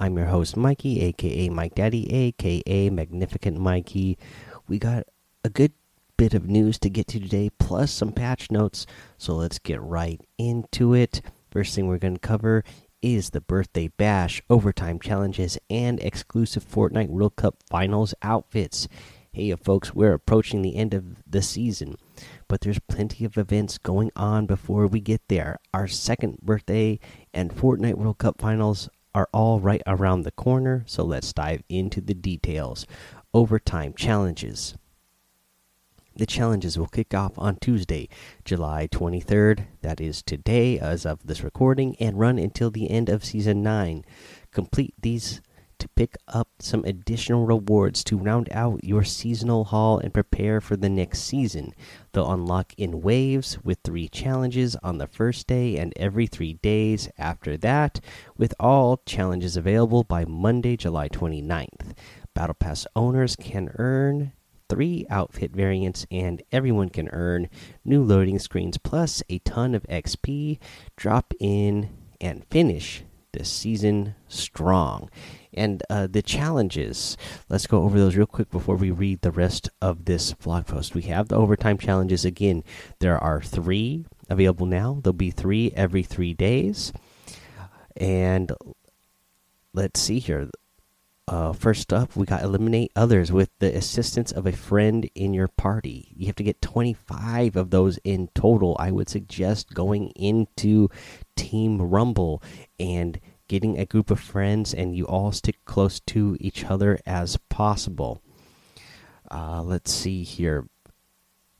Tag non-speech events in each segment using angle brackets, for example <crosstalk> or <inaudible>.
I'm your host, Mikey, aka Mike Daddy, aka Magnificent Mikey. We got a good bit of news to get to today, plus some patch notes. So let's get right into it. First thing we're going to cover is the birthday bash, overtime challenges, and exclusive Fortnite World Cup finals outfits. Hey, folks, we're approaching the end of the season but there's plenty of events going on before we get there. Our second birthday and Fortnite World Cup finals are all right around the corner, so let's dive into the details. Overtime challenges. The challenges will kick off on Tuesday, July 23rd, that is today as of this recording, and run until the end of Season 9. Complete these to pick up some additional rewards to round out your seasonal haul and prepare for the next season. They'll unlock in waves with three challenges on the first day and every three days after that, with all challenges available by Monday, July 29th. Battle Pass owners can earn three outfit variants, and everyone can earn new loading screens plus a ton of XP. Drop in and finish this season strong and uh, the challenges. Let's go over those real quick before we read the rest of this blog post. We have the overtime challenges again. There are three available now. There'll be three every three days. And let's see here. Uh, first up, we got eliminate others with the assistance of a friend in your party. You have to get 25 of those in total. I would suggest going into Team Rumble and getting a group of friends and you all stick close to each other as possible. Uh, let's see here.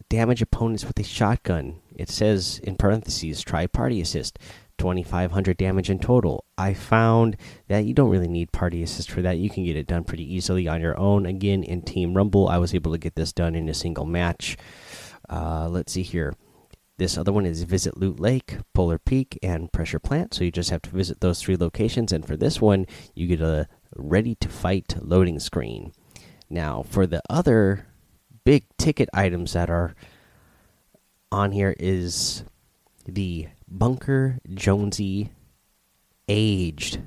Damage opponents with a shotgun. It says in parentheses, try party assist. 2500 damage in total. I found that you don't really need party assist for that. You can get it done pretty easily on your own. Again, in Team Rumble, I was able to get this done in a single match. Uh, let's see here. This other one is Visit Loot Lake, Polar Peak, and Pressure Plant. So you just have to visit those three locations. And for this one, you get a ready to fight loading screen. Now, for the other big ticket items that are on here is the Bunker Jonesy aged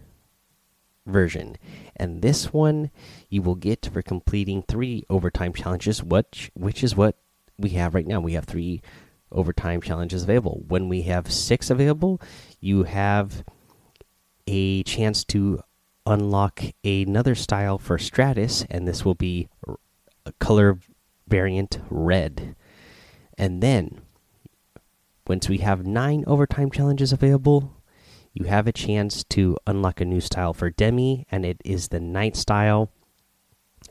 version. And this one you will get for completing three overtime challenges, which which is what we have right now. We have three overtime challenges available. When we have six available, you have a chance to unlock another style for Stratus, and this will be a color variant red. And then, once we have nine overtime challenges available, you have a chance to unlock a new style for Demi, and it is the night style.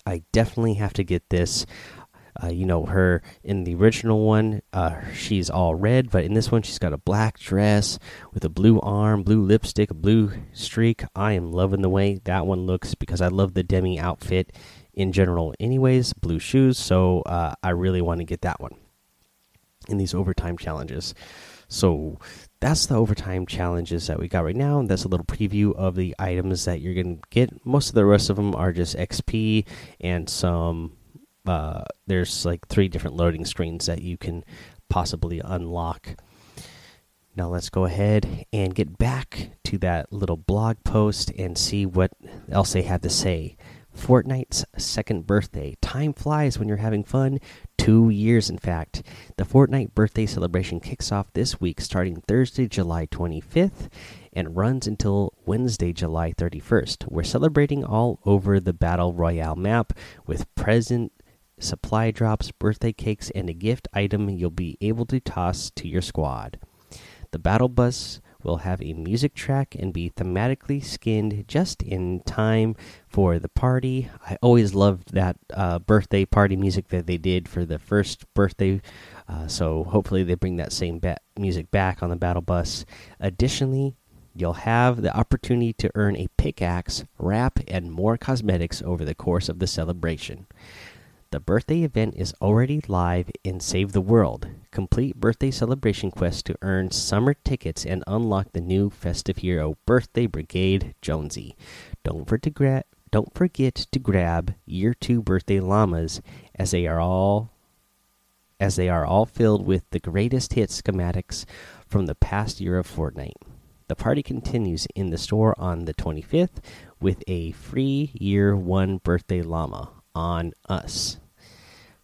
I definitely have to get this. Uh, you know, her in the original one, uh, she's all red, but in this one, she's got a black dress with a blue arm, blue lipstick, a blue streak. I am loving the way that one looks because I love the Demi outfit in general, anyways. Blue shoes, so uh, I really want to get that one in these overtime challenges. So that's the overtime challenges that we got right now. That's a little preview of the items that you're going to get. Most of the rest of them are just XP and some uh, there's like three different loading screens that you can possibly unlock. Now let's go ahead and get back to that little blog post and see what else they had to say. Fortnite's second birthday. Time flies when you're having fun. Two years, in fact. The Fortnite birthday celebration kicks off this week, starting Thursday, July 25th, and runs until Wednesday, July 31st. We're celebrating all over the Battle Royale map with present supply drops, birthday cakes, and a gift item you'll be able to toss to your squad. The battle bus will have a music track and be thematically skinned just in time for the party. I always loved that uh, birthday party music that they did for the first birthday. Uh, so hopefully they bring that same ba music back on the battle bus. Additionally, you'll have the opportunity to earn a pickaxe, wrap, and more cosmetics over the course of the celebration. The birthday event is already live in Save the World. Complete birthday celebration quest to earn summer tickets and unlock the new festive hero, Birthday Brigade Jonesy. Don't forget. Don't forget to grab year two birthday llamas as they are all as they are all filled with the greatest hit schematics from the past year of Fortnite. The party continues in the store on the 25th with a free year one birthday llama on us.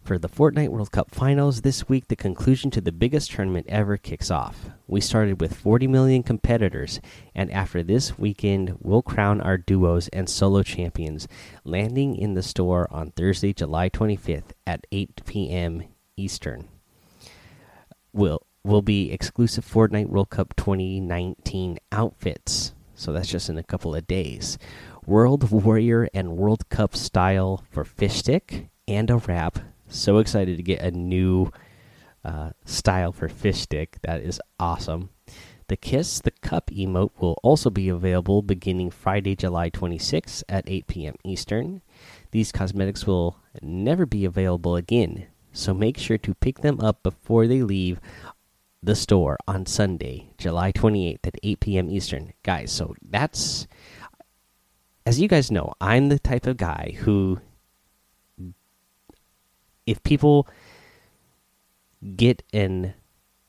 For the Fortnite World Cup finals this week, the conclusion to the biggest tournament ever kicks off. We started with 40 million competitors, and after this weekend, we'll crown our duos and solo champions, landing in the store on Thursday, July 25th at 8 p.m. Eastern. Will will be exclusive Fortnite World Cup 2019 outfits. So that's just in a couple of days. World Warrior and World Cup style for fish stick and a wrap. So excited to get a new uh, style for fish stick. That is awesome. The Kiss the Cup emote will also be available beginning Friday, July 26 at 8 p.m. Eastern. These cosmetics will never be available again, so make sure to pick them up before they leave the store on Sunday, July 28th at 8 p.m. Eastern. Guys, so that's as you guys know, I'm the type of guy who if people get an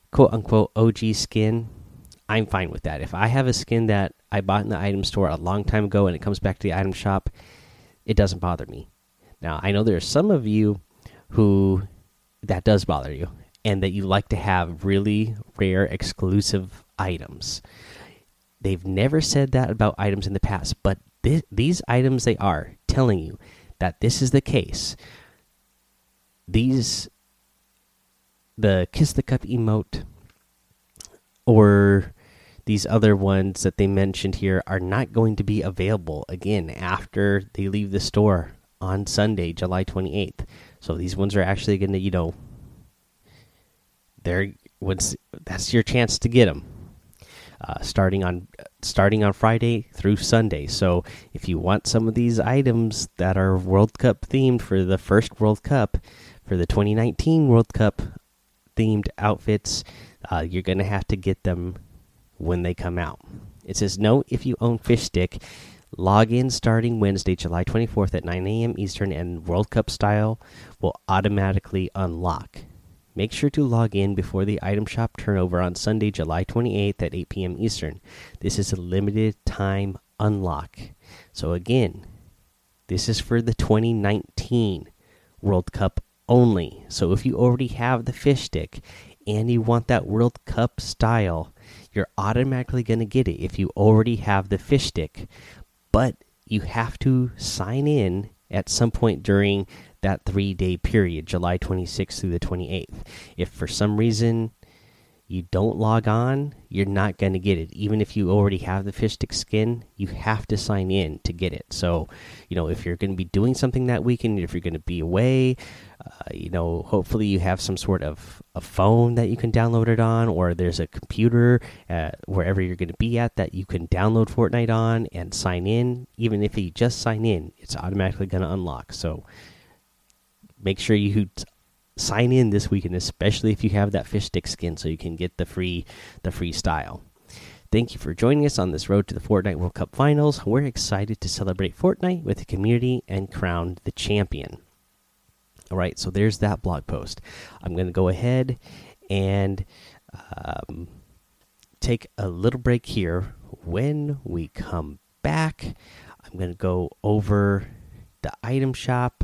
quote unquote OG skin, I'm fine with that. If I have a skin that I bought in the item store a long time ago and it comes back to the item shop, it doesn't bother me. Now, I know there are some of you who that does bother you and that you like to have really rare exclusive items. They've never said that about items in the past, but th these items they are telling you that this is the case. These the kiss the cup emote or these other ones that they mentioned here are not going to be available again after they leave the store on Sunday, July 28th. So these ones are actually going to, you know, there once that's your chance to get them. Uh, starting on starting on Friday through Sunday. So if you want some of these items that are World Cup themed for the first World Cup, for the 2019 World Cup themed outfits, uh, you're gonna have to get them when they come out. It says note if you own Fish Stick, log in starting Wednesday, July 24th at 9 a.m. Eastern, and World Cup style will automatically unlock. Make sure to log in before the item shop turnover on Sunday, July 28th at 8 p.m. Eastern. This is a limited time unlock. So, again, this is for the 2019 World Cup only. So, if you already have the fish stick and you want that World Cup style, you're automatically going to get it if you already have the fish stick. But you have to sign in at some point during that three day period, July 26th through the 28th. If for some reason you don't log on, you're not going to get it. Even if you already have the fish stick skin, you have to sign in to get it. So, you know, if you're going to be doing something that weekend, if you're going to be away, uh, you know, hopefully you have some sort of a phone that you can download it on, or there's a computer uh, wherever you're going to be at that you can download Fortnite on and sign in. Even if you just sign in, it's automatically going to unlock. So, make sure you sign in this weekend, especially if you have that fish stick skin, so you can get the free the free style. Thank you for joining us on this road to the Fortnite World Cup Finals. We're excited to celebrate Fortnite with the community and crown the champion. All right, so there's that blog post. I'm going to go ahead and um, take a little break here. When we come back, I'm going to go over the item shop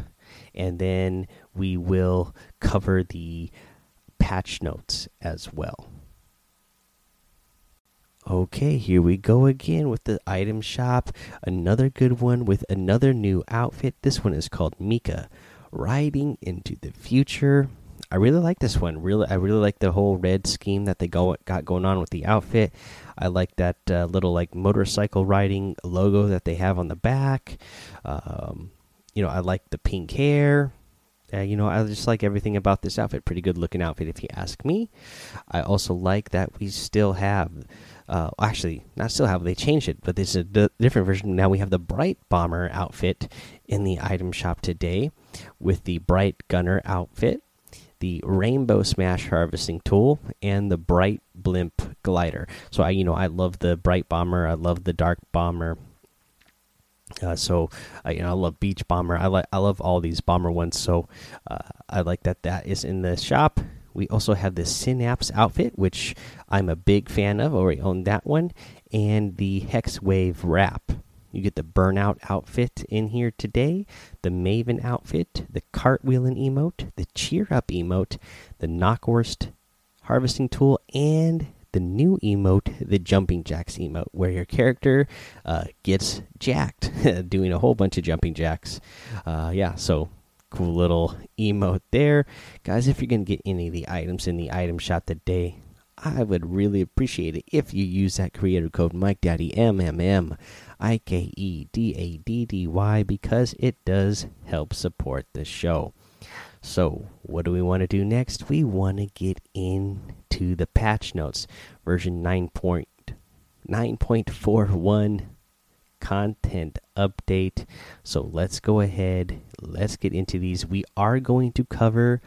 and then we will cover the patch notes as well. Okay, here we go again with the item shop. Another good one with another new outfit. This one is called Mika, riding into the future. I really like this one. Really, I really like the whole red scheme that they go got going on with the outfit. I like that uh, little like motorcycle riding logo that they have on the back. Um, you know, I like the pink hair. Uh, you know, I just like everything about this outfit. Pretty good looking outfit, if you ask me. I also like that we still have uh, actually, not still have they changed it, but this is a different version. Now we have the Bright Bomber outfit in the item shop today, with the Bright Gunner outfit, the Rainbow Smash harvesting tool, and the Bright Blimp glider. So I, you know, I love the Bright Bomber. I love the Dark Bomber. Uh, so uh, you know, I love Beach Bomber. I like I love all these bomber ones. So uh, I like that that is in the shop. We also have the Synapse outfit, which I'm a big fan of. Already own that one, and the Hex Wave wrap. You get the Burnout outfit in here today, the Maven outfit, the Cartwheeling emote, the Cheer Up emote, the Knockwurst harvesting tool, and the new emote, the Jumping Jacks emote, where your character uh, gets jacked, <laughs> doing a whole bunch of jumping jacks. Uh, yeah, so cool little emote there. Guys, if you're going to get any of the items in the item shop today, I would really appreciate it if you use that creator code Mike Daddy M M M I K E D A D D Y because it does help support the show. So, what do we want to do next? We want to get into the patch notes, version 9.9.41 content update. So, let's go ahead, let's get into these. We are going to cover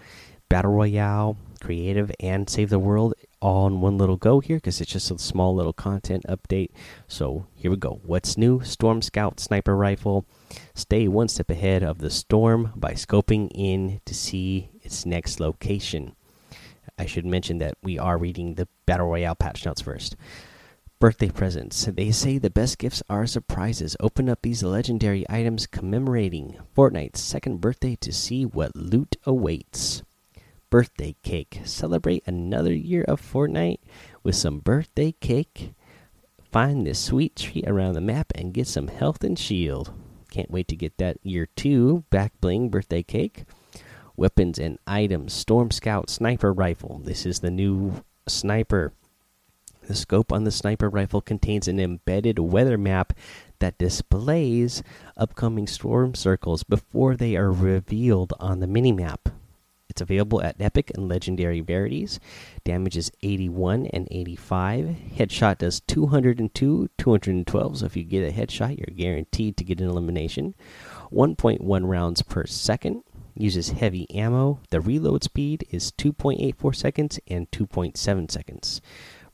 Battle Royale, Creative, and Save the World all in one little go here because it's just a small little content update. So, here we go. What's new? Storm Scout Sniper Rifle Stay one step ahead of the storm by scoping in to see its next location. I should mention that we are reading the Battle Royale patch notes first. Birthday presents. They say the best gifts are surprises. Open up these legendary items commemorating Fortnite's second birthday to see what loot awaits. Birthday cake. Celebrate another year of Fortnite with some birthday cake. Find this sweet treat around the map and get some health and shield. Can't wait to get that year two back bling birthday cake. Weapons and items Storm Scout Sniper Rifle. This is the new sniper. The scope on the sniper rifle contains an embedded weather map that displays upcoming storm circles before they are revealed on the minimap. It's available at epic and legendary rarities. Damage is 81 and 85. Headshot does 202, 212. So if you get a headshot, you're guaranteed to get an elimination. 1.1 rounds per second. Uses heavy ammo. The reload speed is 2.84 seconds and 2.7 seconds.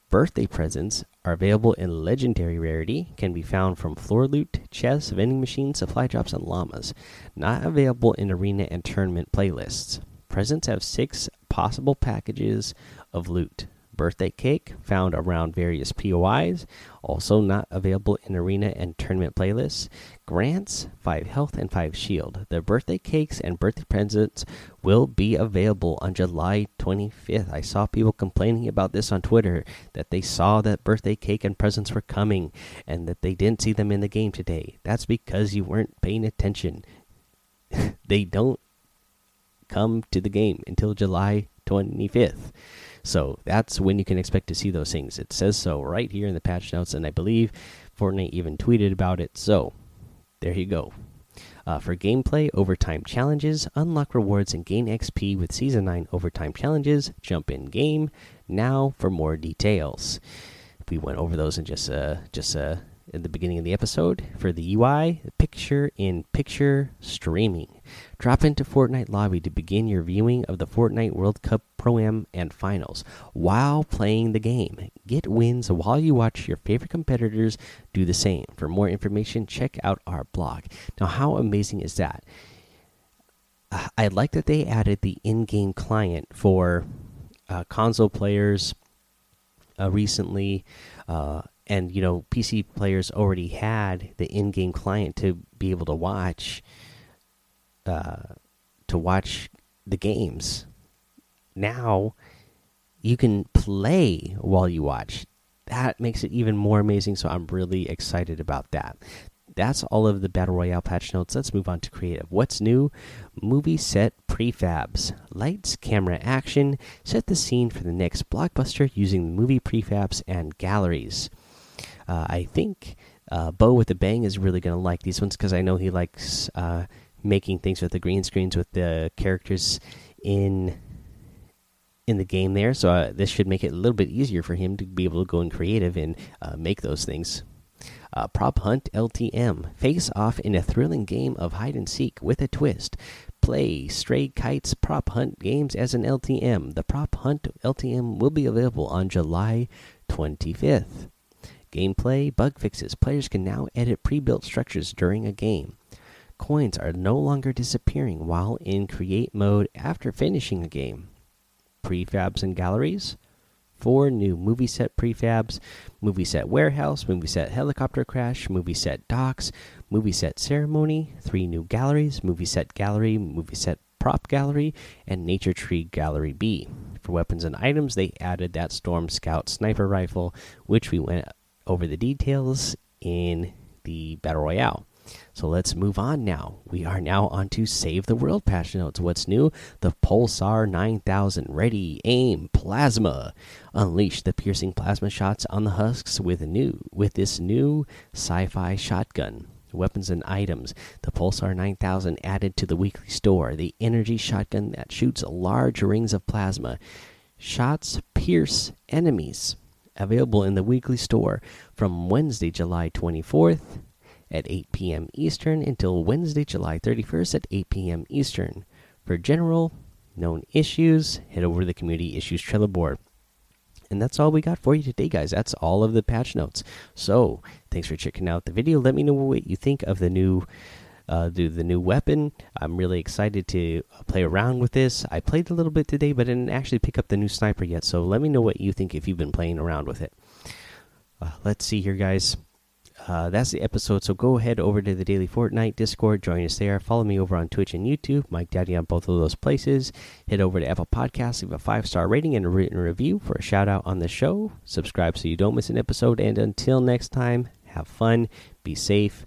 Birthday presents are available in legendary rarity, can be found from floor loot, chests, vending machines, supply drops, and llamas. Not available in arena and tournament playlists. Presents have six possible packages of loot. Birthday cake found around various POIs, also not available in arena and tournament playlists. Grants, 5 health and 5 shield. The birthday cakes and birthday presents will be available on July 25th. I saw people complaining about this on Twitter that they saw that birthday cake and presents were coming and that they didn't see them in the game today. That's because you weren't paying attention. <laughs> they don't come to the game until July 25th. So that's when you can expect to see those things. It says so right here in the patch notes, and I believe Fortnite even tweeted about it. So there you go. Uh, for gameplay, overtime challenges, unlock rewards, and gain XP with Season 9 overtime challenges. Jump in game now for more details. We went over those in just uh, just uh, in the beginning of the episode. For the UI, picture in picture streaming. Drop into Fortnite lobby to begin your viewing of the Fortnite World Cup Pro Am and Finals while playing the game. Get wins while you watch your favorite competitors do the same. For more information, check out our blog. Now, how amazing is that? Uh, I like that they added the in game client for uh, console players uh, recently. Uh, and you know PC players already had the in-game client to be able to watch uh, to watch the games. Now you can play while you watch. That makes it even more amazing. So I'm really excited about that. That's all of the Battle Royale patch notes. Let's move on to creative. What's new? Movie set prefabs. Lights, camera, action. Set the scene for the next blockbuster using movie prefabs and galleries. Uh, I think uh, Bo with the Bang is really going to like these ones because I know he likes uh, making things with the green screens with the characters in in the game there, so uh, this should make it a little bit easier for him to be able to go in creative and uh, make those things. Uh, Prop Hunt LTM. Face off in a thrilling game of hide and seek with a twist. Play Stray Kites Prop Hunt games as an LTM. The Prop Hunt LTM will be available on July 25th. Gameplay bug fixes. Players can now edit pre built structures during a game. Coins are no longer disappearing while in create mode after finishing a game. Prefabs and galleries four new movie set prefabs movie set warehouse movie set helicopter crash movie set docks movie set ceremony three new galleries movie set gallery movie set prop gallery and nature tree gallery b for weapons and items they added that storm scout sniper rifle which we went over the details in the battle royale so let's move on now. We are now on to Save the World patch notes. What's new? The Pulsar 9000 Ready Aim Plasma. Unleash the piercing plasma shots on the husks with new with this new sci-fi shotgun. Weapons and items. The Pulsar 9000 added to the weekly store. The energy shotgun that shoots large rings of plasma. Shots pierce enemies. Available in the weekly store from Wednesday, July 24th at 8 p.m. Eastern until Wednesday, July 31st at 8 p.m. Eastern. For general known issues, head over to the community issues Trello board. And that's all we got for you today, guys. That's all of the patch notes. So, thanks for checking out the video. Let me know what you think of the new uh, the, the new weapon. I'm really excited to play around with this. I played a little bit today, but I didn't actually pick up the new sniper yet. So let me know what you think if you've been playing around with it. Uh, let's see here, guys uh, that's the episode. So go ahead over to the Daily Fortnite Discord, join us there. Follow me over on Twitch and YouTube, Mike Daddy on both of those places. Head over to Apple Podcasts, leave a five star rating and a written review for a shout out on the show. Subscribe so you don't miss an episode. And until next time, have fun, be safe,